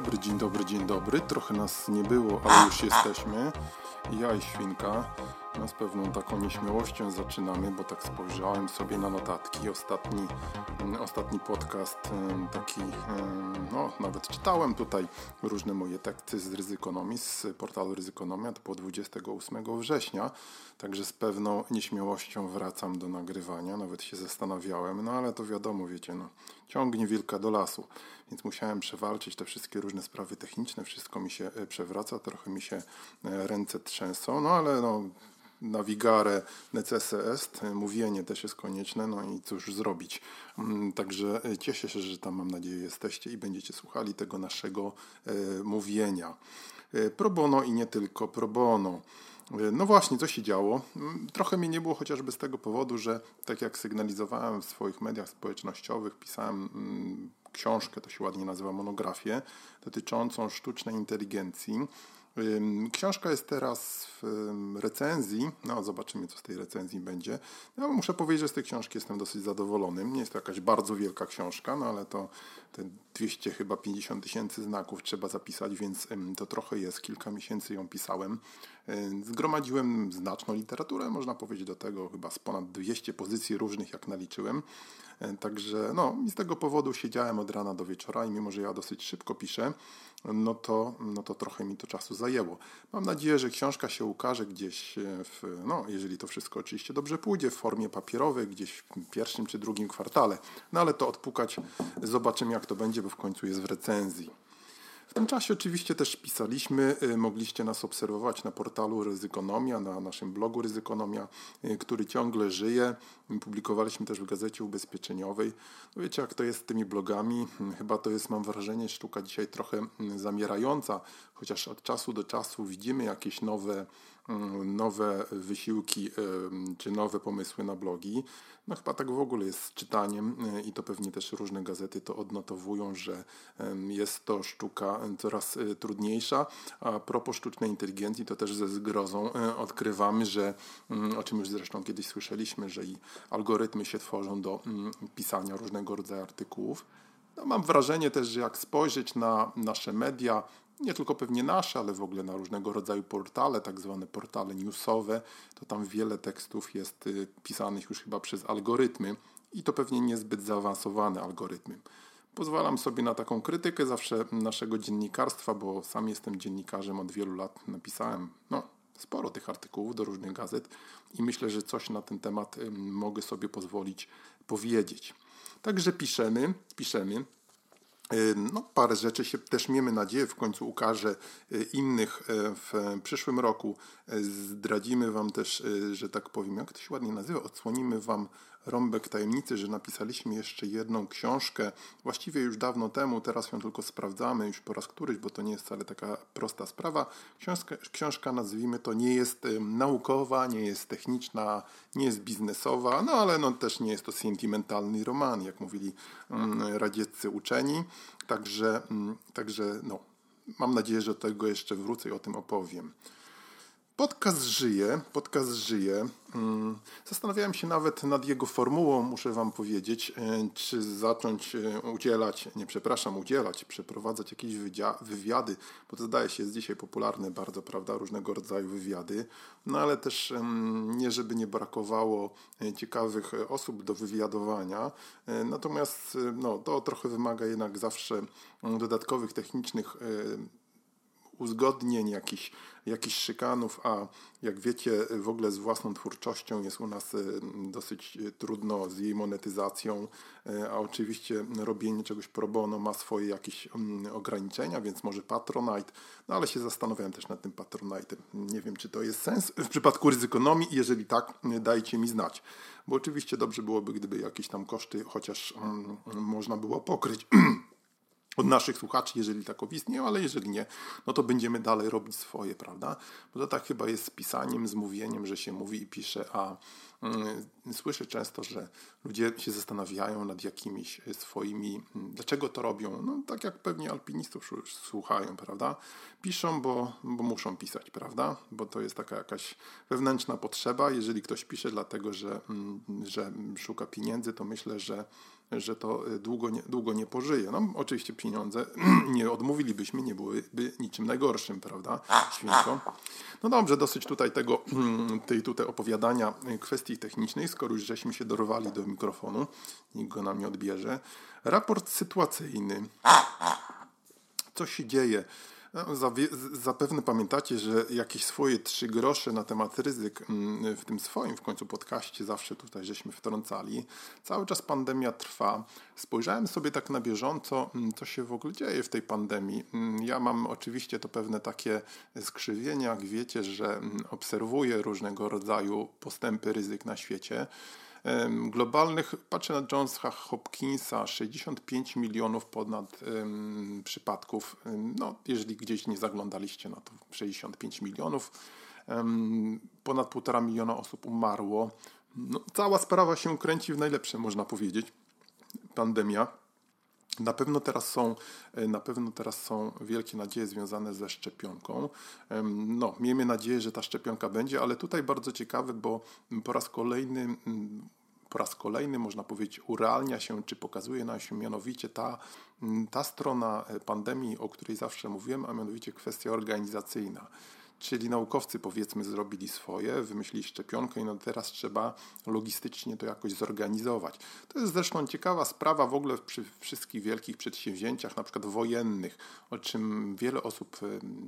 dobry, dzień dobry, dzień dobry. Trochę nas nie było, ale już jesteśmy. Ja i Świnka. Z pewną taką nieśmiałością zaczynamy, bo tak spojrzałem sobie na notatki. Ostatni, mm, ostatni podcast taki, no nawet czytałem tutaj różne moje teksty z Ryzykonomii, z portalu Ryzykonomia, to było 28 września, także z pewną nieśmiałością wracam do nagrywania, nawet się zastanawiałem, no ale to wiadomo, wiecie, no, ciągnie wilka do lasu, więc musiałem przewalczyć te wszystkie różne sprawy techniczne, wszystko mi się e, przewraca, trochę mi się e, ręce trzęsą, no ale no navigare necesse est, mówienie też jest konieczne, no i cóż zrobić. Mm, także e, cieszę się, że tam mam nadzieję jesteście i będziecie słuchali tego naszego e, mówienia. E, pro bono i nie tylko pro bono. No właśnie, co się działo? Mm, trochę mnie nie było chociażby z tego powodu, że tak jak sygnalizowałem w swoich mediach społecznościowych, pisałem mm, książkę, to się ładnie nazywa monografię, dotyczącą sztucznej inteligencji. Książka jest teraz w recenzji. No, zobaczymy, co z tej recenzji będzie. Ja muszę powiedzieć, że z tej książki jestem dosyć zadowolony. Nie jest to jakaś bardzo wielka książka, no ale to te 200 chyba 50 tysięcy znaków trzeba zapisać, więc to trochę jest. Kilka miesięcy ją pisałem. Zgromadziłem znaczną literaturę, można powiedzieć do tego chyba z ponad 200 pozycji różnych, jak naliczyłem. Także no, z tego powodu siedziałem od rana do wieczora i mimo, że ja dosyć szybko piszę, no to, no to trochę mi to czasu zajęło. Mam nadzieję, że książka się ukaże gdzieś, e, w, no, jeżeli to wszystko oczywiście dobrze pójdzie, w formie papierowej, gdzieś w pierwszym czy drugim kwartale. No ale to odpukać, zobaczymy jak to będzie, bo w końcu jest w recenzji. W tym czasie oczywiście też pisaliśmy, y, mogliście nas obserwować na portalu Ryzykonomia, na naszym blogu Ryzykonomia, y, który ciągle żyje. Publikowaliśmy też w gazecie ubezpieczeniowej. No wiecie, jak to jest z tymi blogami? Chyba to jest, mam wrażenie, sztuka dzisiaj trochę mm, zamierająca, chociaż od czasu do czasu widzimy jakieś nowe Mm, nowe wysiłki czy nowe pomysły na blogi. No chyba tak w ogóle jest z czytaniem y, i to pewnie też różne gazety to odnotowują, że jest to sztuka coraz y, trudniejsza. A propos sztucznej inteligencji, to też ze zgrozą odkrywamy, że mm, o czym już zresztą kiedyś słyszeliśmy, że i algorytmy się tworzą do mm, pisania różnego rodzaju artykułów. No, mam wrażenie też, że jak spojrzeć na nasze media, nie tylko pewnie nasze, ale w ogóle na różnego rodzaju portale, tak zwane portale newsowe, to tam wiele tekstów jest y, pisanych już chyba przez algorytmy i to pewnie niezbyt zaawansowane algorytmy. Pozwalam sobie na taką krytykę zawsze naszego dziennikarstwa, bo sam jestem dziennikarzem od wielu lat. Napisałem no, sporo tych artykułów do różnych gazet i myślę, że coś na ten temat mogę sobie pozwolić powiedzieć. Także piszemy, piszemy. No, parę rzeczy się też miejmy nadzieję w końcu ukaże y, innych y, w przyszłym roku. Y, zdradzimy Wam też, że tak powiem, jak to się ładnie nazywa, odsłonimy Wam rąbek tajemnicy, że napisaliśmy jeszcze jedną książkę, właściwie już dawno temu, teraz ją tylko sprawdzamy, już po raz któryś, bo to nie jest wcale taka prosta sprawa. Książka, książka nazwijmy to, nie jest naukowa, nie jest techniczna, nie jest biznesowa, no ale no, też nie jest to sentymentalny roman, jak mówili um, radzieccy uczeni. Także, um, także no, mam nadzieję, że do tego jeszcze wrócę i o tym opowiem. Podcast żyje, podcast żyje. Mm, zastanawiałem się nawet nad jego formułą, muszę Wam powiedzieć, e, czy zacząć e, udzielać, nie przepraszam, udzielać, przeprowadzać jakieś wywiady, bo to zdaje się jest dzisiaj popularne bardzo, prawda, różnego rodzaju wywiady, no ale też nie, żeby nie brakowało e, ciekawych osób do wywiadowania, natomiast no, to trochę wymaga jednak zawsze mm, dodatkowych technicznych uzgodnień, jakichś, jakichś szykanów, a jak wiecie, w ogóle z własną twórczością jest u nas e, dosyć e, trudno z jej monetyzacją, e, a oczywiście robienie czegoś pro bono ma swoje jakieś mm, ograniczenia, więc może Patronite, no ale się zastanawiałem też nad tym Patronite. Nie wiem, czy to jest sens w przypadku ryzykonomii, jeżeli tak, dajcie mi znać. Bo oczywiście dobrze byłoby, gdyby jakieś tam koszty chociaż mm, można było pokryć. od naszych słuchaczy, jeżeli takowi istnieją, ale jeżeli nie, no to będziemy dalej robić swoje, prawda? Bo to tak chyba jest z pisaniem, z mówieniem, że się mówi i pisze, a mm, słyszę często, że ludzie się zastanawiają nad jakimiś swoimi, mm, dlaczego to robią, no tak jak pewnie alpinistów słuchają, prawda? Piszą, bo, bo muszą pisać, prawda? Bo to jest taka jakaś wewnętrzna potrzeba. Jeżeli ktoś pisze dlatego, że, mm, że szuka pieniędzy, to myślę, że że to y, długo nie, długo nie pożyje. No, oczywiście pieniądze nie odmówilibyśmy, nie byłyby niczym najgorszym, prawda, świnko? No dobrze, dosyć tutaj tego, tej tutaj opowiadania kwestii technicznej, skoro już żeśmy się dorwali do mikrofonu, nikt go nam nie odbierze. Raport sytuacyjny. Co się dzieje? No, zapewne pamiętacie, że jakieś swoje trzy grosze na temat ryzyk mm, w tym swoim w końcu podcaście zawsze tutaj żeśmy wtrącali. Cały czas pandemia trwa. Spojrzałem sobie tak na bieżąco, mm, co się w ogóle dzieje w tej pandemii. Mm, ja mam oczywiście to pewne takie skrzywienia, jak wiecie, że obserwuję różnego rodzaju postępy ryzyk na świecie globalnych, patrzę na Johns'a Hopkinsa, 65 milionów ponad przypadków. No, jeżeli gdzieś nie zaglądaliście, no to 65 milionów. Ponad 1,5 miliona osób umarło. No, cała sprawa się kręci w najlepsze, można powiedzieć. Pandemia. Na pewno teraz są, e, na pewno teraz są wielkie nadzieje związane ze szczepionką. No, miejmy nadzieję, że ta szczepionka będzie, ale tutaj bardzo ciekawe, bo po raz kolejny po raz kolejny, można powiedzieć, urealnia się, czy pokazuje nam się mianowicie ta, ta strona pandemii, o której zawsze mówiłem, a mianowicie kwestia organizacyjna. Czyli naukowcy powiedzmy zrobili swoje, wymyślili szczepionkę i no teraz trzeba logistycznie to jakoś zorganizować. To jest zresztą ciekawa sprawa w ogóle przy wszystkich wielkich przedsięwzięciach, na przykład wojennych, o czym wiele osób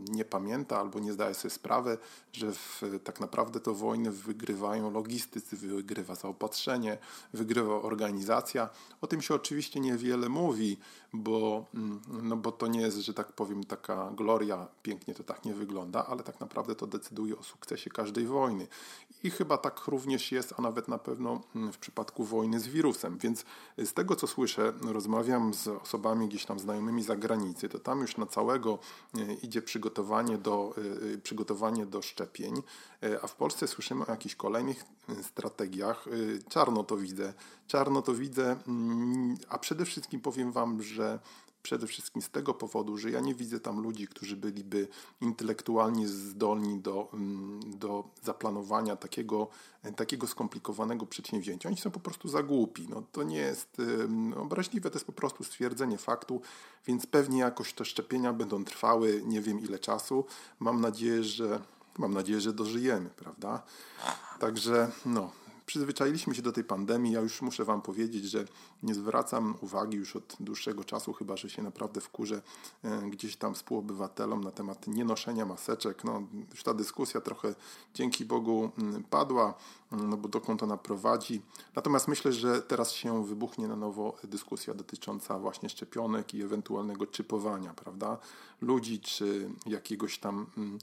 nie pamięta albo nie zdaje sobie sprawy, że w, tak naprawdę to wojny wygrywają logistycy, wygrywa zaopatrzenie, wygrywa organizacja. O tym się oczywiście niewiele mówi, bo, mm, no bo to nie jest, że tak powiem, taka gloria, pięknie to tak nie wygląda, ale tak naprawdę to decyduje o sukcesie każdej wojny. I chyba tak również jest, a nawet na pewno mm, w przypadku wojny z wirusem. Więc z tego, co słyszę, rozmawiam z osobami gdzieś tam znajomymi za granicy, to tam już na całego e, idzie przygotowanie do, e, e, przygotowanie do szczepień, a w Polsce słyszymy o jakichś kolejnych strategiach. Czarno to widzę. Czarno to widzę, mm, a przede wszystkim powiem Wam, że Przede wszystkim z tego powodu, że ja nie widzę tam ludzi, którzy byliby intelektualnie zdolni do, mm, do zaplanowania takiego, takiego skomplikowanego przedsięwzięcia. Oni są po prostu za głupi. No, to nie jest obraźliwe, to jest po prostu stwierdzenie faktu, więc pewnie jakoś te szczepienia będą trwały nie wiem ile czasu. Mam nadzieję, że mam nadzieję, że dożyjemy, prawda? Także no, przyzwyczailiśmy się do tej pandemii. Ja już muszę Wam powiedzieć, że nie zwracam uwagi już od dłuższego czasu, chyba że się naprawdę wkurzę e, gdzieś tam współobywatelom na temat nienoszenia maseczek. No, już ta dyskusja trochę dzięki Bogu mm, padła, mm, no bo dokąd ona prowadzi. Natomiast myślę, że teraz się wybuchnie na nowo dyskusja dotycząca właśnie szczepionek i ewentualnego czypowania, prawda? Ludzi czy jakiegoś tam mm,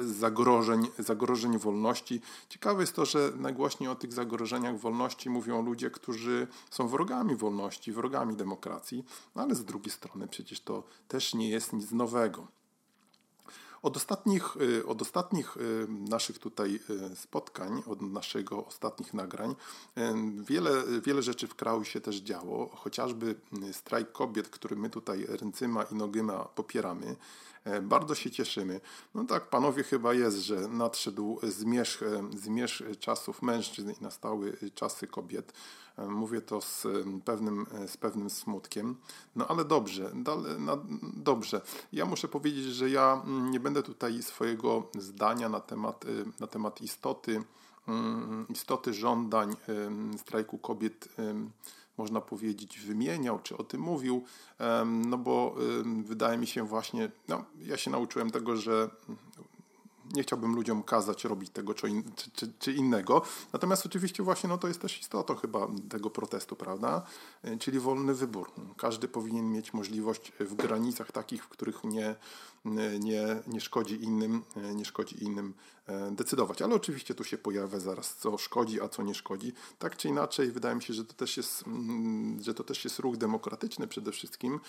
zagrożeń, zagrożeń wolności. Ciekawe jest to, że najgłośniej o tych zagrożeniach wolności mówią ludzie, którzy są wrogami wolności, wrogami demokracji, no ale z drugiej strony przecież to też nie jest nic nowego. Od ostatnich, y, od ostatnich y, naszych tutaj y, spotkań, od naszego ostatnich nagrań, wiele, wiele rzeczy w kraju się też działo, chociażby strajk kobiet, który my tutaj ręcyma i nogyma popieramy. E, bardzo się cieszymy. No tak, panowie, chyba jest, że nadszedł zmierzch, zmierzch czasów mężczyzn i nastały czasy kobiet. E, mówię to z pewnym, e, z pewnym smutkiem. No ale dobrze, dale, no, dobrze. Ja muszę powiedzieć, że ja mm, nie będę tutaj swojego zdania na temat, na temat istoty, mm, istoty żądań strajku kobiet można powiedzieć, wymieniał, czy o tym mówił, no bo wydaje mi się właśnie, no, ja się nauczyłem tego, że nie chciałbym ludziom kazać robić tego czy, czy, czy, innego. Natomiast oczywiście właśnie no, to jest też istotą chyba tego protestu, prawda? E, czyli wolny wybór. Każdy powinien mieć możliwość w granicach takich, w których nie, nie, nie szkodzi innym, nie szkodzi innym decydować. Ale oczywiście tu się pojawia zaraz, co szkodzi, a co nie szkodzi. Tak czy inaczej, wydaje mi się, że to też jest, mm, że to też jest ruch demokratyczny przede wszystkim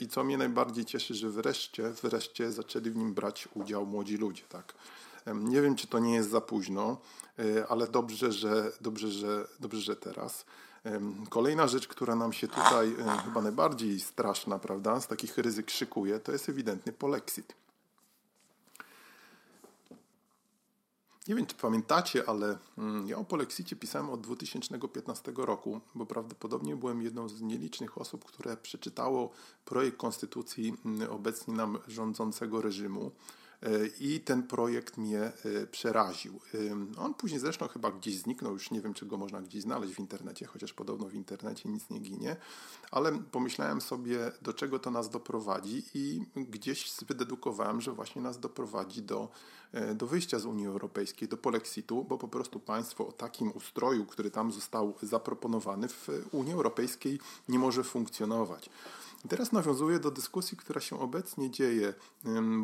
i co mnie najbardziej cieszy, że wreszcie, wreszcie zaczęli w nim brać udział młodzi ludzie. Tak? Nie wiem, czy to nie jest za późno, e, ale dobrze, że, dobrze, że, dobrze, że teraz. Kolejna rzecz, która nam się tutaj e, chyba najbardziej straszna, prawda, z takich ryzyk szykuje, to jest ewidentny polexit. Nie wiem, czy pamiętacie, ale mm, ja o polexicie pisałem od 2015 roku, bo prawdopodobnie byłem jedną z nielicznych osób, które przeczytało projekt konstytucji mm, obecnie nam rządzącego reżimu. I ten projekt mnie e, przeraził. On później zresztą chyba gdzieś zniknął, już nie wiem, czy go można gdzieś znaleźć w internecie, chociaż podobno w internecie nic nie ginie, ale pomyślałem sobie, do czego to nas doprowadzi i gdzieś wydedukowałem, że właśnie nas doprowadzi do, e, do wyjścia z Unii Europejskiej, do polexitu, bo po prostu państwo o takim ustroju, który tam został zaproponowany w Unii Europejskiej nie może funkcjonować. Teraz nawiązuję do dyskusji, która się obecnie dzieje,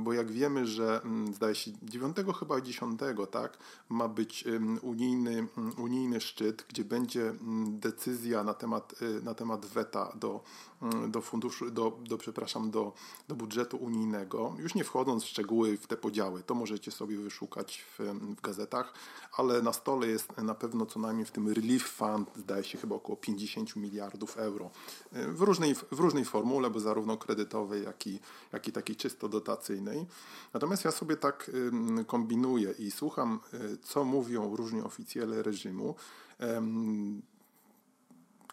bo jak wiemy, że zdaje się 9 chyba 10, tak, ma być unijny, unijny szczyt, gdzie będzie decyzja na temat, y, na temat weta do, do funduszu, do, do, przepraszam, do, do budżetu unijnego. Już nie wchodząc w szczegóły, w te podziały, to możecie sobie wyszukać w, w gazetach, ale na stole jest na pewno co najmniej w tym Relief Fund, zdaje się chyba około 50 miliardów euro y, w różnej, w różnej formie formule, bo zarówno kredytowej, jak i, jak i takiej czysto dotacyjnej. Natomiast ja sobie tak kombinuję i słucham, y, co mówią różni oficjele reżimu.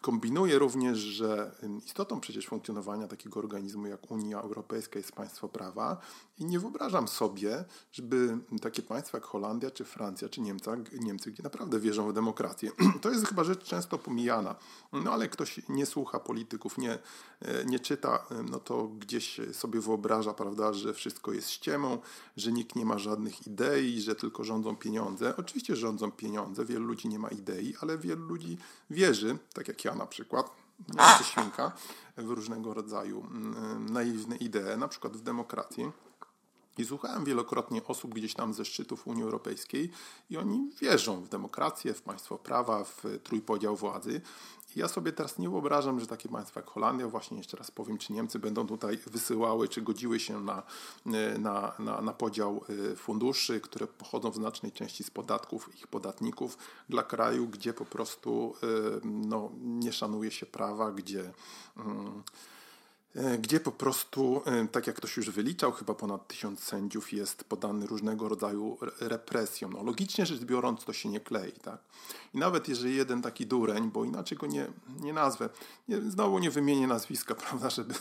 Kombinuje również, że istotą przecież funkcjonowania takiego organizmu jak Unia Europejska jest państwo prawa i nie wyobrażam sobie, żeby takie państwa jak Holandia, czy Francja, czy Niemca, Niemcy, gdzie naprawdę wierzą w demokrację, to jest chyba rzecz często pomijana, no ale ktoś nie słucha polityków, nie, e, nie czyta, no to gdzieś sobie wyobraża, prawda, że wszystko jest ściemą, że nikt nie ma żadnych idei, że tylko rządzą pieniądze. Oczywiście rządzą pieniądze, wielu ludzi nie ma idei, ale wielu ludzi wierzy, tak jak ja na przykład, czy świnka, w różnego rodzaju mm, naiwne idee, na przykład w demokracji. I słuchałem wielokrotnie osób gdzieś tam ze szczytów Unii Europejskiej i oni wierzą w demokrację, w państwo prawa, w trójpodział władzy. Ja sobie teraz nie wyobrażam, że takie państwa jak Holandia, właśnie jeszcze raz powiem, czy Niemcy będą tutaj wysyłały, czy godziły się na, na, na, na podział y, funduszy, które pochodzą w znacznej części z podatków ich podatników dla kraju, gdzie po prostu y, no, nie szanuje się prawa, gdzie mm, E, gdzie po prostu, e, tak jak ktoś już wyliczał, chyba ponad tysiąc sędziów jest podany różnego rodzaju represjom. No, logicznie rzecz biorąc, to się nie klei. Tak? I nawet jeżeli jeden taki dureń, bo inaczej go nie, nie nazwę, nie, znowu nie wymienię nazwiska, prawda, żeby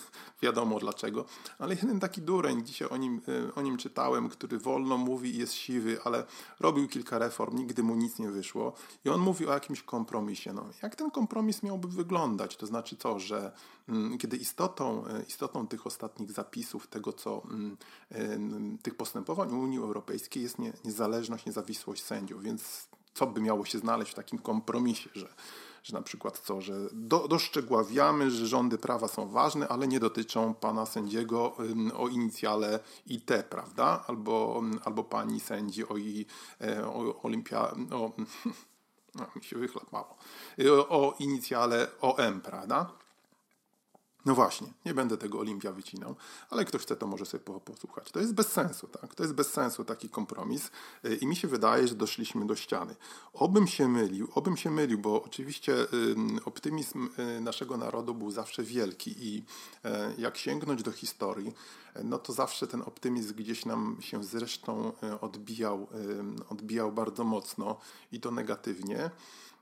wiadomo dlaczego, ale jeden taki dureń, dzisiaj o nim, e, o nim czytałem, który wolno mówi i jest siwy, ale robił kilka reform, nigdy mu nic nie wyszło i on mówi o jakimś kompromisie. No, jak ten kompromis miałby wyglądać? To znaczy co, że mm, kiedy istotą E, istotą, tych ostatnich zapisów, tego co mm, e, tych postępowań Unii Europejskiej jest nie, niezależność, niezawisłość sędziów, więc co by miało się znaleźć w takim kompromisie, że, że na przykład co, że do, że rządy prawa są ważne, ale nie dotyczą pana sędziego o inicjale IT, prawda? Albo, albo pani sędzi o, e, o olimpia... O, no, mi się wychlapało. O, o inicjale OM, prawda? No właśnie, nie będę tego Olimpia wycinał, ale ktoś chce, to może sobie posłuchać. To jest bez sensu, tak? To jest bez sensu taki kompromis y, i mi się wydaje, że doszliśmy do ściany. Obym się mylił, obym się mylił, bo oczywiście optymizm y, naszego narodu był zawsze wielki i e, jak sięgnąć do historii, no to zawsze ten optymizm gdzieś nam się zresztą e, odbijał, odbijał bardzo mocno i to negatywnie.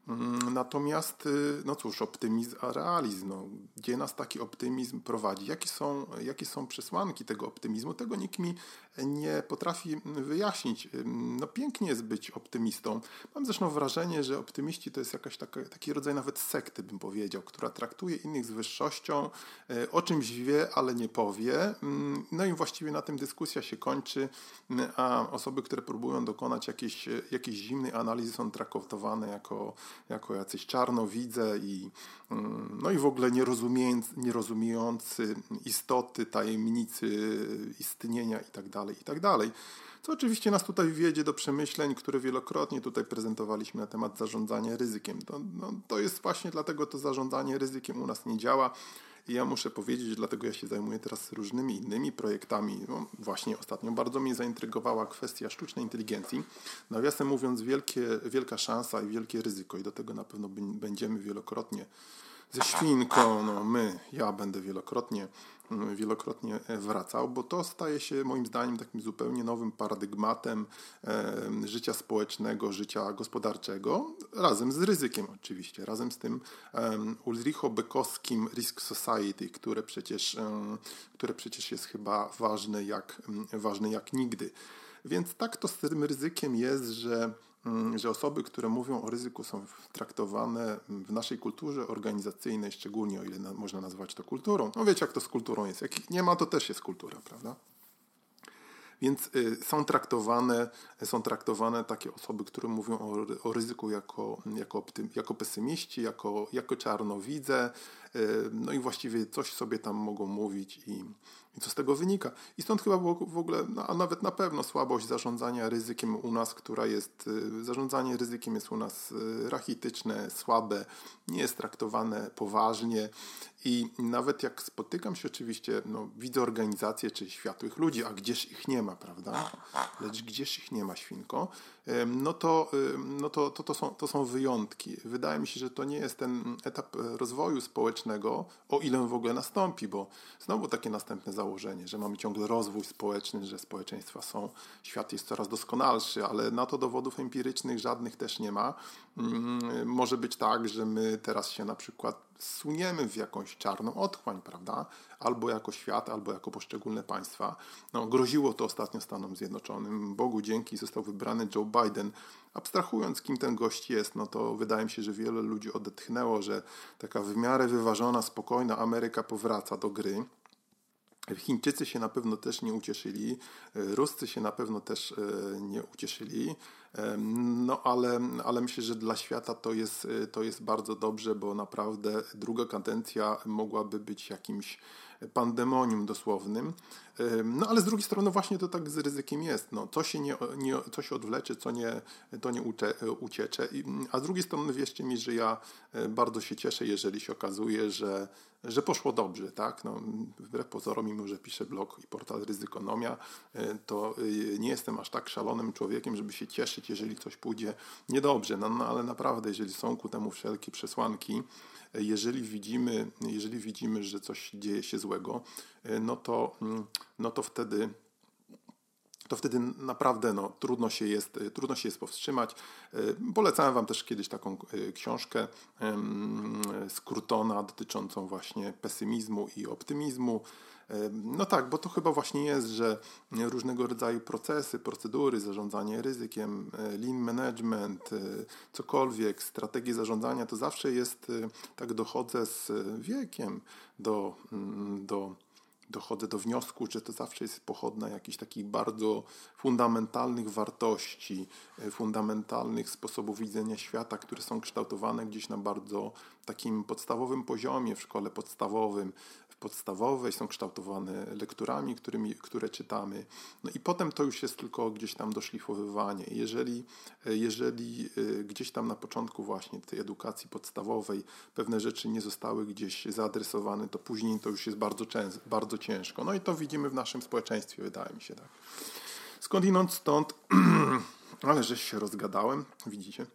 Mm, natomiast, y, no cóż, optymizm a realizm, no, gdzie nas taki optymizm prowadzi? Jakie są, jakie są przesłanki tego optymizmu? Tego nikt mi nie potrafi wyjaśnić. No pięknie jest być optymistą. Mam zresztą wrażenie, że optymiści to jest jakaś taka, taki rodzaj nawet sekty, bym powiedział, która traktuje innych z wyższością, e, o czymś wie, ale nie powie. Mm, no i właściwie na tym dyskusja się kończy, a osoby, które próbują dokonać jakiejś, jakiejś zimnej analizy są traktowane jako jako jacyś czarnowidze i, mm, no i w ogóle nie rozumiejący istoty, tajemnicy istnienia itd., tak itd. Tak Co oczywiście nas tutaj wiedzie do przemyśleń, które wielokrotnie tutaj prezentowaliśmy na temat zarządzania ryzykiem. To, no, to jest właśnie dlatego to zarządzanie ryzykiem u nas nie działa. I ja muszę powiedzieć, dlatego ja się zajmuję teraz różnymi innymi projektami. No, właśnie ostatnio bardzo mnie zaintrygowała kwestia sztucznej inteligencji. Nawiasem mówiąc, wielkie, wielka szansa i wielkie ryzyko i do tego na pewno będziemy wielokrotnie ze świnką, no my, ja będę wielokrotnie wielokrotnie e, wracał, bo to staje się moim zdaniem takim zupełnie nowym paradygmatem życia społecznego, życia gospodarczego, razem z ryzykiem oczywiście, razem z tym Ulricho Bekowskim Risk Society, które przecież, które przecież jest chyba ważne jak, ważne jak nigdy. Więc tak to z tym ryzykiem jest, że Mm, że osoby, które mówią o ryzyku, są traktowane w naszej kulturze organizacyjnej, szczególnie o ile na, można nazwać to kulturą. No wiecie, jak to z kulturą jest. Jak nie ma, to też jest kultura, prawda? Więc y, są traktowane, są traktowane takie osoby, które mówią o, o ryzyku jako, jako, optym, jako pesymiści, jako, jako czarnowidze, no i właściwie coś sobie tam mogą mówić i, i co z tego wynika. I stąd chyba w ogóle, no, a nawet na pewno słabość zarządzania ryzykiem u nas, która jest, y, zarządzanie ryzykiem jest u nas rachityczne, słabe, nie jest traktowane poważnie i nawet jak spotykam się oczywiście, no, widzę organizacje czy światłych ludzi, a gdzież ich nie ma, prawda? Lecz gdzież ich nie ma, świnko, no to, no to, to, to, są, to są wyjątki. Wydaje mi się, że to nie jest ten etap rozwoju społecznego, o ile w ogóle nastąpi, bo znowu takie następne założenie, że mamy ciągle rozwój społeczny, że społeczeństwa są, świat jest coraz doskonalszy, ale na to dowodów empirycznych żadnych też nie ma. Mm, może być tak, że my teraz się na przykład suniemy w jakąś czarną otchłań, prawda? Albo jako świat, albo jako poszczególne państwa. No, groziło to ostatnio Stanom Zjednoczonym. Bogu dzięki został wybrany Joe Biden. Abstrahując, kim ten gość jest, no to wydaje mi się, że wiele ludzi odetchnęło, że taka w miarę wyważona, spokojna Ameryka powraca do gry. Chińczycy się na pewno też nie ucieszyli, Ruscy się na pewno też e, nie ucieszyli, no ale, ale myślę, że dla świata to jest, to jest bardzo dobrze, bo naprawdę druga kadencja mogłaby być jakimś pandemonium dosłownym. No ale z drugiej strony właśnie to tak z ryzykiem jest. No, co, się nie, nie, co się odwlecze, co nie, to nie ucze, uciecze. A z drugiej strony wierzcie mi, że ja e, bardzo się cieszę, jeżeli się okazuje, że, że poszło dobrze. Tak? No, wbrew pozorom, mimo że piszę blog i portal Ryzykonomia, to nie jestem aż tak szalonym człowiekiem, żeby się cieszyć, jeżeli coś pójdzie niedobrze. No, no ale naprawdę, jeżeli są ku temu wszelkie przesłanki, jeżeli widzimy, jeżeli widzimy, że coś dzieje się złego, no to, no to wtedy to wtedy naprawdę no, trudno, się jest, trudno się jest powstrzymać. Polecałem Wam też kiedyś taką e, książkę z Krutona dotyczącą właśnie pesymizmu i optymizmu. No tak, bo to chyba właśnie jest, że różnego rodzaju procesy, procedury, zarządzanie ryzykiem, e, lean management, e, cokolwiek, strategie zarządzania, to zawsze jest, e, tak dochodzę z wiekiem do, mm, do dochodzę do wniosku, że to zawsze jest pochodna jakichś takich bardzo fundamentalnych wartości, fundamentalnych sposobów widzenia świata, które są kształtowane gdzieś na bardzo takim podstawowym poziomie w szkole podstawowym, podstawowej, są kształtowane lekturami, którymi, które czytamy. No i potem to już jest tylko gdzieś tam doszlifowywanie. Jeżeli, jeżeli y, gdzieś tam na początku właśnie tej edukacji podstawowej pewne rzeczy nie zostały gdzieś zaadresowane, to później to już jest bardzo, często, bardzo ciężko. No i to widzimy w naszym społeczeństwie, wydaje mi się tak. Skądinąd stąd, ale żeś się rozgadałem, widzicie.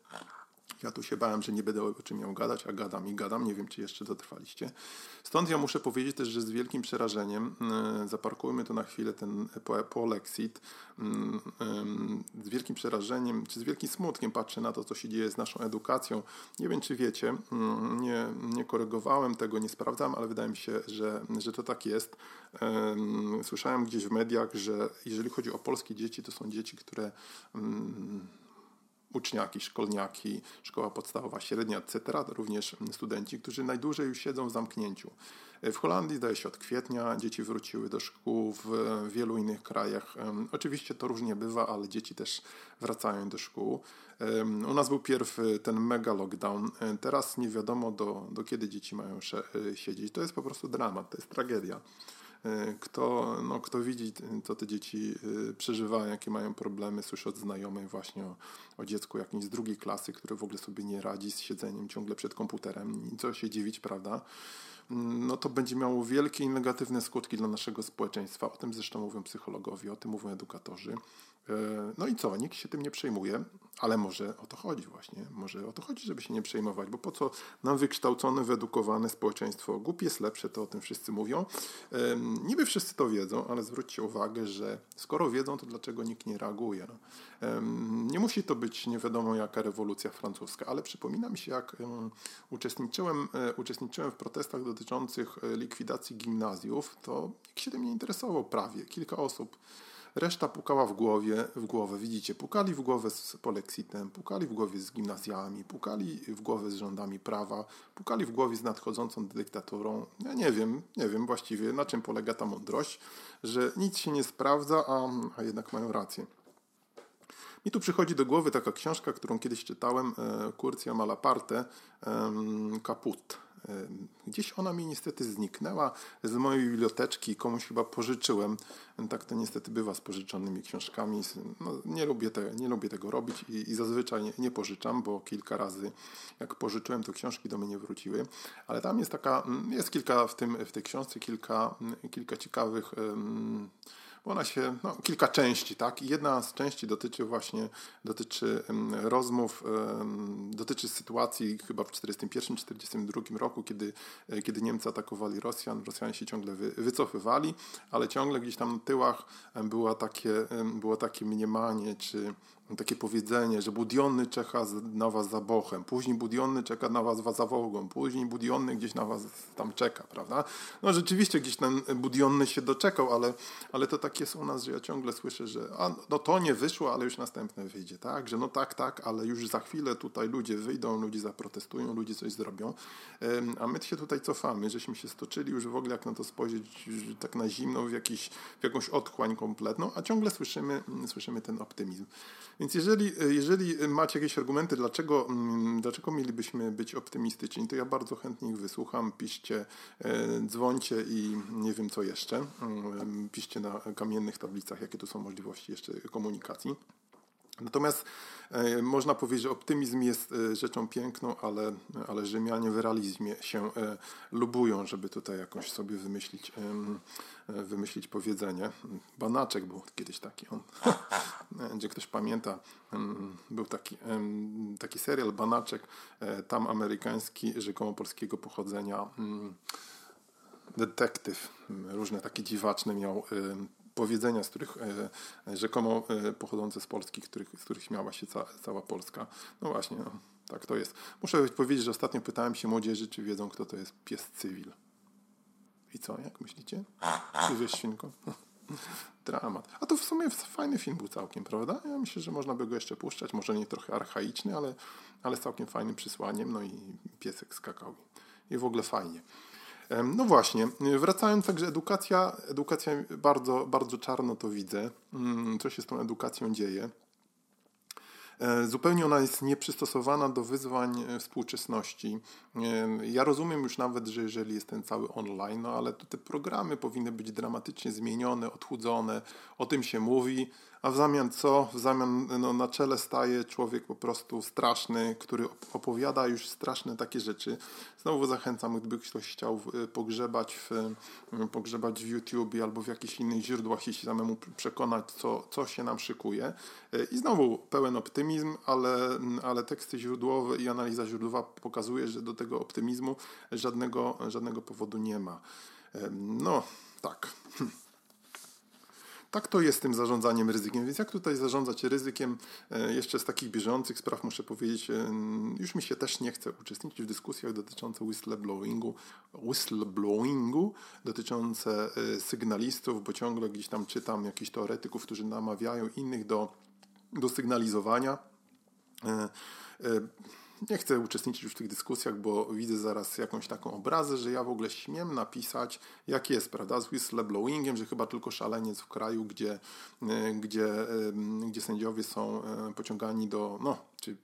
Ja tu się bałem, że nie będę o czym miał gadać, a gadam i gadam. Nie wiem, czy jeszcze dotrwaliście. Stąd ja muszę powiedzieć też, że z wielkim przerażeniem, yy, zaparkujmy tu na chwilę ten polexit, yy, z wielkim przerażeniem, czy z wielkim smutkiem patrzę na to, co się dzieje z naszą edukacją. Nie wiem, czy wiecie, mm, nie, nie korygowałem tego, nie sprawdzam, ale wydaje mi się, że, że to tak jest. Słyszałem gdzieś w mediach, że jeżeli chodzi o polskie dzieci, to są dzieci, które mm, uczniaki, szkolniaki, szkoła podstawowa, średnia, etc., również studenci, którzy najdłużej już siedzą w zamknięciu. W Holandii, zdaje się, od kwietnia dzieci wróciły do szkół, w wielu innych krajach. Oczywiście to różnie bywa, ale dzieci też wracają do szkół. U nas był pierw ten mega lockdown. Teraz nie wiadomo, do, do kiedy dzieci mają siedzieć. To jest po prostu dramat, to jest tragedia. E, kto, no, kto widzi, co te dzieci e, przeżywają, jakie mają problemy, słyszy od znajomych właśnie o, o dziecku jakimś z drugiej klasy, które w ogóle sobie nie radzi z siedzeniem ciągle przed komputerem. I co się dziwić, prawda? no to będzie miało wielkie i negatywne skutki dla naszego społeczeństwa. O tym zresztą mówią psychologowie, o tym mówią edukatorzy. E, no i co, nikt się tym nie przejmuje, ale może o to chodzi właśnie. Może o to chodzi, żeby się nie przejmować, bo po co nam wykształcone, wyedukowane społeczeństwo? Głupie jest lepsze, to o tym wszyscy mówią. Niby wszyscy to wiedzą, ale zwróćcie uwagę, że skoro wiedzą, to dlaczego nikt nie reaguje? No? Nie musi to być nie wiadomo jaka rewolucja francuska, ale przypomina mi się, jak uczestniczyłem, e, uczestniczyłem w protestach dotyczących e, likwidacji gimnazjów, to nikt się tym nie interesował prawie. Kilka osób Reszta pukała w głowie, w głowę, widzicie, pukali w głowę z polexitem, pukali w głowie z gimnazjami, pukali w głowę z rządami prawa, pukali w głowie z nadchodzącą dyktaturą. Ja nie wiem, nie wiem właściwie na czym polega ta mądrość, że nic się nie sprawdza, a, a jednak mają rację. Mi tu przychodzi do głowy taka książka, którą kiedyś czytałem, e, Kurcja Malaparte, Kaput. Gdzieś ona mi niestety zniknęła z mojej biblioteczki, komuś chyba pożyczyłem. Tak to niestety bywa z pożyczonymi książkami. No, nie, lubię te, nie lubię tego robić i, i zazwyczaj nie, nie, pożyczam, bo kilka razy jak pożyczyłem, to książki do mnie nie wróciły. Ale tam jest taka, jest kilka w, tym, w tej książce, kilka, kilka ciekawych ona się, no, kilka części, tak? Jedna z części dotyczy właśnie, dotyczy rozmów, dotyczy sytuacji chyba w 1941-1942 roku, kiedy, e, kiedy Niemcy atakowali Rosjan. Rosjanie się ciągle wy, wycofywali, ale ciągle gdzieś tam na tyłach było takie, było takie mniemanie, czy takie powiedzenie, że budiony czeka na was za bochem, później budiony czeka na was za wogą, później budiony gdzieś na was tam czeka, prawda? No rzeczywiście gdzieś ten budiony się doczekał, ale, ale to tak jest u nas, że ja ciągle słyszę, że a, no to nie wyszło, ale już następne wyjdzie, tak? Że no tak, tak, ale już za chwilę tutaj ludzie wyjdą, ludzie zaprotestują, ludzie coś zrobią, a my się tutaj cofamy, żeśmy się stoczyli już w ogóle jak na to spojrzeć tak na zimno, w, jakiś, w jakąś otchłań kompletną, a ciągle słyszymy, słyszymy ten optymizm. Więc jeżeli, jeżeli macie jakieś argumenty, dlaczego, mm, dlaczego mielibyśmy być optymistyczni, to ja bardzo chętnie ich wysłucham. Piszcie, e, dzwońcie i nie wiem co jeszcze. Mm, piszcie na kamiennych tablicach, jakie tu są możliwości jeszcze komunikacji. Natomiast e, można powiedzieć, że optymizm jest e, rzeczą piękną, ale, ale Rzymianie w realizmie się e, lubują, żeby tutaj jakoś sobie wymyślić, wymyślić powiedzenie. Banaczek był kiedyś taki, on, gdzie ktoś pamięta, był taki, taki serial Banaczek, tam amerykański, rzekomo polskiego pochodzenia detektyw, różne takie dziwaczne miał powiedzenia, z których e, rzekomo e, pochodzące z Polski, których, z których śmiała się ca, cała Polska. No właśnie, no, tak to jest. Muszę powiedzieć, że ostatnio pytałem się młodzieży, czy wiedzą, kto to jest pies cywil. I co, jak myślicie? Czy wiesz, świnko? Dramat. A to w sumie fajny film był całkiem, prawda? Ja myślę, że można by go jeszcze puszczać. Może nie trochę archaiczny, ale, ale z całkiem fajnym przysłaniem. No i piesek skakał. I w ogóle fajnie. No właśnie, wracając także edukacja, edukacja bardzo, bardzo czarno to widzę, mm, co się z tą edukacją dzieje. E, zupełnie ona jest nieprzystosowana do wyzwań e, współczesności. Ja rozumiem już nawet, że jeżeli jest ten cały online, no ale te programy powinny być dramatycznie zmienione, odchudzone, o tym się mówi, a w zamian co? W zamian no, na czele staje człowiek po prostu straszny, który opowiada już straszne takie rzeczy. Znowu zachęcam, gdyby ktoś chciał pogrzebać w, pogrzebać w YouTube albo w jakichś innych źródłach i się samemu przekonać, co, co się nam szykuje. I znowu pełen optymizm, ale, ale teksty źródłowe i analiza źródłowa pokazuje, że do tego optymizmu żadnego, żadnego powodu nie ma. No, tak. Tak to jest z tym zarządzaniem ryzykiem. Więc jak tutaj zarządzać ryzykiem? E, jeszcze z takich bieżących spraw muszę powiedzieć, e, już mi się też nie chce uczestniczyć w dyskusjach dotyczących whistleblowingu, whistleblowingu dotyczące e, sygnalistów, bo ciągle gdzieś tam czytam jakichś teoretyków, którzy namawiają innych do, do sygnalizowania. Nie chcę uczestniczyć już w tych dyskusjach, bo widzę zaraz jakąś taką obrazę, że ja w ogóle śmiem napisać, jak jest, prawda, z whistleblowingiem, że chyba tylko szaleniec w kraju, gdzie, e, gdzie, gdzie sędziowie są e, pociągani do, no, czy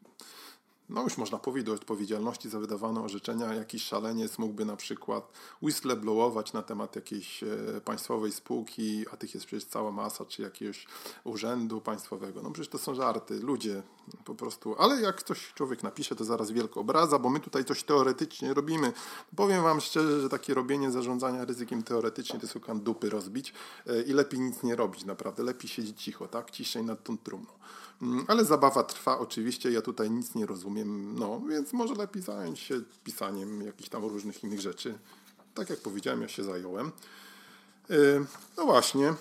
no już można powiedzieć, do odpowiedzialności za wydawane orzeczenia. Jakiś szaleniec mógłby na przykład whistleblowować na temat jakiejś e, państwowej spółki, a tych jest przecież cała masa, czy jakiegoś urzędu państwowego. No przecież to są żarty, ludzie po prostu. Ale jak coś człowiek napisze, to zaraz wielko obraza, bo my tutaj coś teoretycznie robimy. Powiem wam szczerze, że takie robienie zarządzania ryzykiem teoretycznie to jest dupy rozbić e, i lepiej nic nie robić naprawdę. Lepiej siedzieć cicho, tak? Ciszej nad tą trumną. Mm, ale zabawa trwa oczywiście, ja tutaj nic nie rozumiem, no więc może lepiej zająć się pisaniem jakichś tam różnych innych rzeczy. Tak jak powiedziałem, ja się zająłem. Y, no właśnie,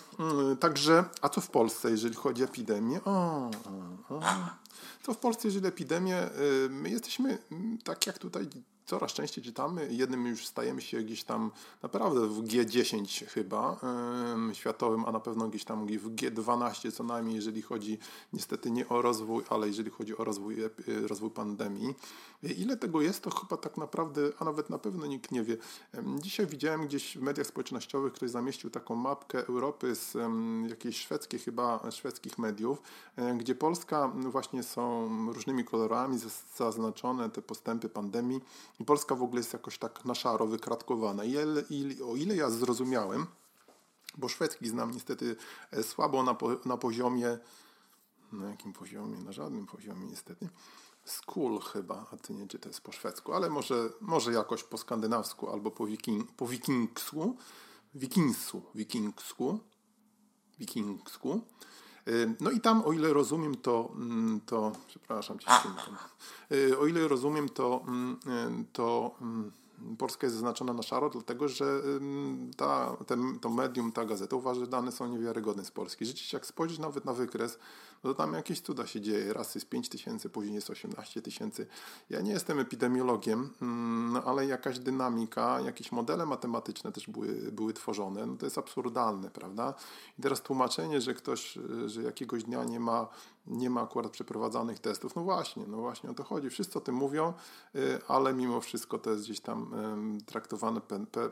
y, także, a co w Polsce, jeżeli chodzi o epidemię? O, o, o. Co w Polsce, jeżeli epidemię? Y, my jesteśmy, mm, tak jak tutaj coraz częściej czytamy, jednym już stajemy się gdzieś tam naprawdę w G10 chyba yy, światowym, a na pewno gdzieś tam w G12 co najmniej, jeżeli chodzi niestety nie o rozwój, ale jeżeli chodzi o rozwój, rozwój pandemii. Ile tego jest, to chyba tak naprawdę, a nawet na pewno nikt nie wie. Dzisiaj widziałem gdzieś w mediach społecznościowych, ktoś zamieścił taką mapkę Europy z jakiejś szwedzkiej chyba, szwedzkich mediów, gdzie Polska właśnie są różnymi kolorami zaznaczone te postępy pandemii Polska w ogóle jest jakoś tak na szaro wykratkowana. I, i o ile ja zrozumiałem, bo szwedzki znam niestety e, słabo na, po, na poziomie, na jakim poziomie? Na żadnym poziomie niestety. School chyba, a ty nie, czy to jest po szwedzku, ale może, może jakoś po skandynawsku albo po, wiking, po wikingsku, wikingsku, wikingsku, wikingsku. No i tam, o ile rozumiem, to, mm, to przepraszam cię, y, o ile rozumiem, to, mm, y, to mm, Polska jest zaznaczona na szaro, dlatego że ta, to medium, ta gazeta uważa, że dane są niewiarygodne z Polski. Rzeczywiście, jak spojrzeć nawet na wykres, no to tam jakieś cuda się dzieje. Raz jest 5 tysięcy, później jest 18 tysięcy. Ja nie jestem epidemiologiem, no ale jakaś dynamika, jakieś modele matematyczne też były, były tworzone. No to jest absurdalne, prawda? I teraz tłumaczenie, że ktoś, że jakiegoś dnia nie ma nie ma akurat przeprowadzanych testów. No właśnie, no właśnie o to chodzi. Wszyscy o tym mówią, y, ale mimo wszystko to jest gdzieś tam traktowane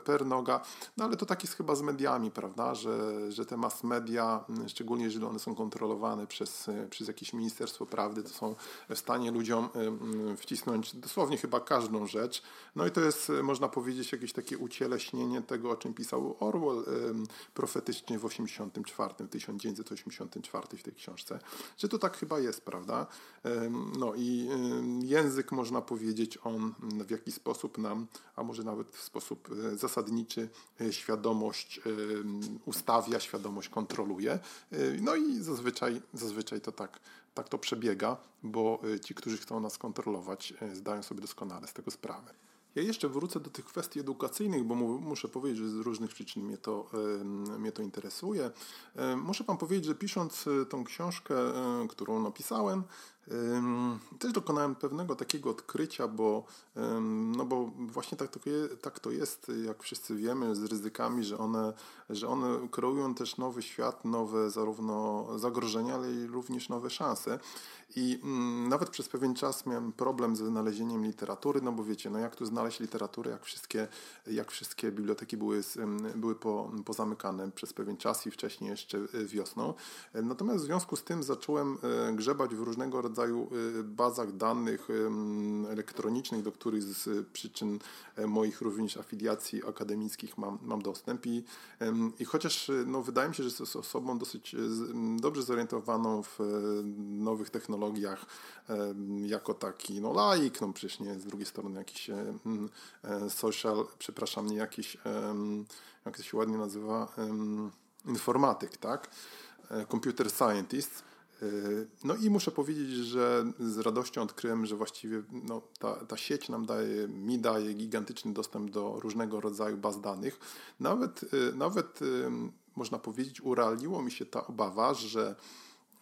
per, noga. No ale to tak jest chyba z mediami, prawda, że, że te mass media, y, szczególnie jeżeli one są kontrolowane przez, y, przez jakieś Ministerstwo Prawdy, to są w stanie ludziom wcisnąć dosłownie chyba każdą rzecz. No i to jest, można powiedzieć, jakieś takie ucieleśnienie tego, o czym pisał Orwell profetycznie w 1984, 1984 w tej książce, że to tak chyba jest, prawda? No i język, można powiedzieć, on w jakiś sposób nam, a może nawet w sposób e, zasadniczy, e, świadomość ustawia, świadomość kontroluje. E, no i zazwyczaj, zazwyczaj to tak, tak to przebiega, bo ci, którzy chcą nas kontrolować, zdają sobie doskonale z tego sprawę. Ja jeszcze wrócę do tych kwestii edukacyjnych, bo muszę powiedzieć, że z różnych przyczyn mnie to, mnie to interesuje. Muszę Wam powiedzieć, że pisząc e, tą książkę, e, którą napisałem, też dokonałem pewnego takiego odkrycia, bo, no bo właśnie tak to, tak to jest, jak wszyscy wiemy, z ryzykami, że one, że one kreują też nowy świat, nowe zarówno zagrożenia, ale i również nowe szanse. I nawet przez pewien czas miałem problem z wynalezieniem literatury, no bo wiecie, no jak tu znaleźć literaturę, jak wszystkie, jak wszystkie biblioteki były, były po, pozamykane przez pewien czas i wcześniej jeszcze wiosną. Natomiast w związku z tym zacząłem e, grzebać w różnego rodzaju rodzaju bazach danych elektronicznych, do których z przyczyn moich również afiliacji akademickich mam, mam dostęp i, i chociaż no, wydaje mi się, że jestem osobą dosyć dobrze zorientowaną w nowych technologiach jako taki no laik, no przecież nie z drugiej strony jakiś social, przepraszam, nie jakiś jak to się ładnie nazywa, informatyk, tak? E, computer scientist. E, no i muszę powiedzieć, że z radością odkryłem, że właściwie no, ta, ta sieć nam daje, mi daje gigantyczny dostęp do różnego rodzaju baz danych. Nawet, e, nawet można powiedzieć, urealniło mi się ta obawa, że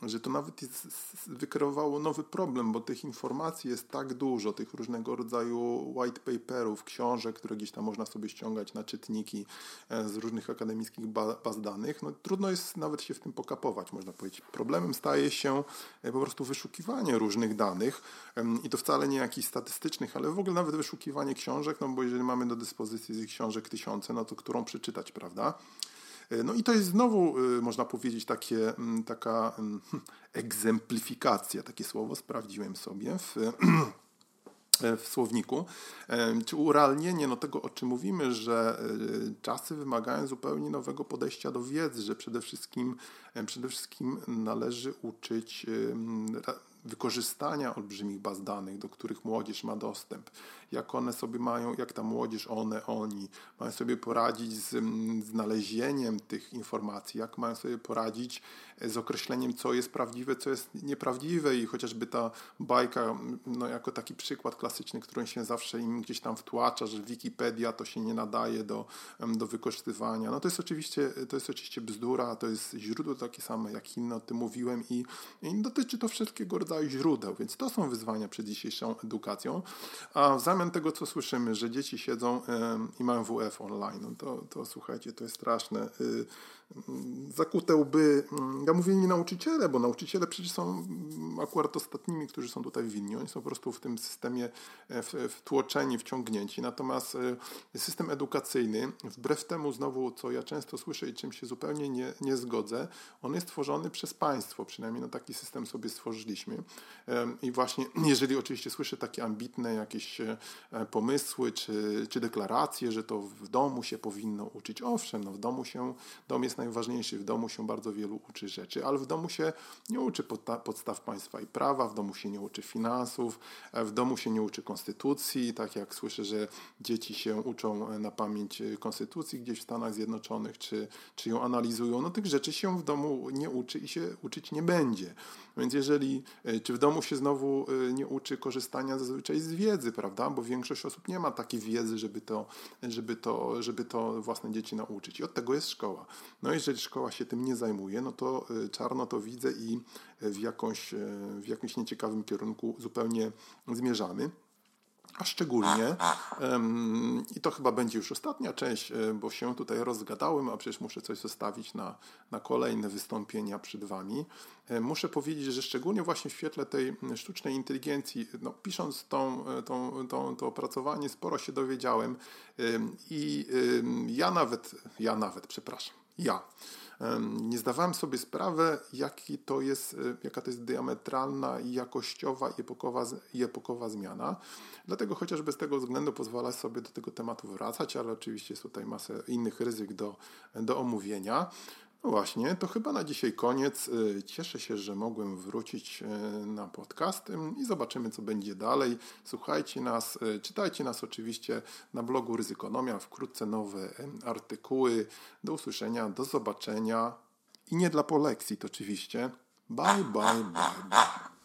że to nawet jest, wykreowało nowy problem, bo tych informacji jest tak dużo, tych różnego rodzaju white paperów, książek, które gdzieś tam można sobie ściągać na czytniki e, z różnych akademickich baz danych. No, trudno jest nawet się w tym pokapować, można powiedzieć. Problemem staje się e, po prostu wyszukiwanie różnych danych i to wcale nie jakichś statystycznych, ale w ogóle nawet wyszukiwanie książek, no bo jeżeli mamy do dyspozycji tych książek tysiące, no to którą przeczytać, prawda? E, no i to jest znowu, e, można powiedzieć, takie, taka egzemplifikacja, takie słowo sprawdziłem sobie w, w słowniku, e, czy urealnienie no, tego, o czym mówimy, że czasy wymagają zupełnie nowego podejścia do wiedzy, że przede wszystkim, przede wszystkim należy uczyć wykorzystania olbrzymich baz danych, do których młodzież ma dostęp, jak one sobie mają, jak ta młodzież, one, oni mają sobie poradzić z znalezieniem tych informacji, jak mają sobie poradzić z określeniem, co jest prawdziwe, co jest nieprawdziwe i chociażby ta bajka, no jako taki przykład klasyczny, którym się zawsze im gdzieś tam wtłacza, że Wikipedia to się nie nadaje do, do wykorzystywania. No to jest oczywiście, to jest oczywiście bzdura, to jest źródło takie same jak inne, o tym mówiłem i, i dotyczy to wszystkiego rodzaju źródeł, więc to są wyzwania przed dzisiejszą edukacją. A w zamian tego, co słyszymy, że dzieci siedzą i mają WF online, no to, to słuchajcie, to jest straszne. Zakute łby. Ja mówię nie nauczyciele, bo nauczyciele przecież są akurat ostatnimi, którzy są tutaj winni. Oni są po prostu w tym systemie e, wtłoczeni, wciągnięci. Natomiast e, system edukacyjny, wbrew temu znowu, co ja często słyszę i czym się zupełnie nie, nie zgodzę, on jest tworzony przez państwo. Przynajmniej no, taki system sobie stworzyliśmy. I właśnie, jeżeli oczywiście słyszę takie ambitne jakieś e, pomysły czy, czy deklaracje, że to w domu się powinno uczyć. Owszem, no, w domu się, dom jest najważniejszy. W domu się bardzo wielu uczy rzeczy, ale w domu się nie uczy podstaw państwa i prawa, w domu się nie uczy finansów, e, w domu się nie uczy konstytucji. Tak jak słyszę, że dzieci się uczą e, na pamięć e, konstytucji gdzieś w Stanach Zjednoczonych, czy, czy ją analizują, no tych rzeczy się w domu nie uczy i się uczyć nie będzie. Więc jeżeli, czy w domu się znowu nie uczy korzystania zazwyczaj z wiedzy, prawda? Bo większość osób nie ma takiej wiedzy, żeby to, żeby to, żeby to własne dzieci nauczyć. I od tego jest szkoła. No jeżeli szkoła się tym nie zajmuje, no to y, czarno to widzę i w, jakąś, y, w jakimś nieciekawym kierunku zupełnie zmierzamy. A szczególnie, i to chyba będzie już ostatnia część, y, bo się tutaj rozgadałem, a przecież muszę coś zostawić na, na kolejne wystąpienia przed Wami. Muszę powiedzieć, że szczególnie właśnie w świetle tej sztucznej inteligencji, no, pisząc tą, tą, tą, to opracowanie, sporo się dowiedziałem i ja nawet, ja nawet, przepraszam, ja. Nie zdawałem sobie sprawy, jaki to jest, e, jaka to jest diametralna i jakościowa i epokowa, epokowa zmiana. Dlatego chociażby z tego względu pozwala sobie do tego tematu wracać, ale oczywiście jest tutaj masę innych ryzyk do, do omówienia. No właśnie, to chyba na dzisiaj koniec. Y, cieszę się, że mogłem wrócić y, na podcast i zobaczymy, co będzie dalej. Słuchajcie nas, y, czytajcie nas oczywiście na blogu Ryzykonomia. Wkrótce nowe artykuły. Do usłyszenia, do zobaczenia i nie dla polekcji, to oczywiście. Bye, bye, bye, bye.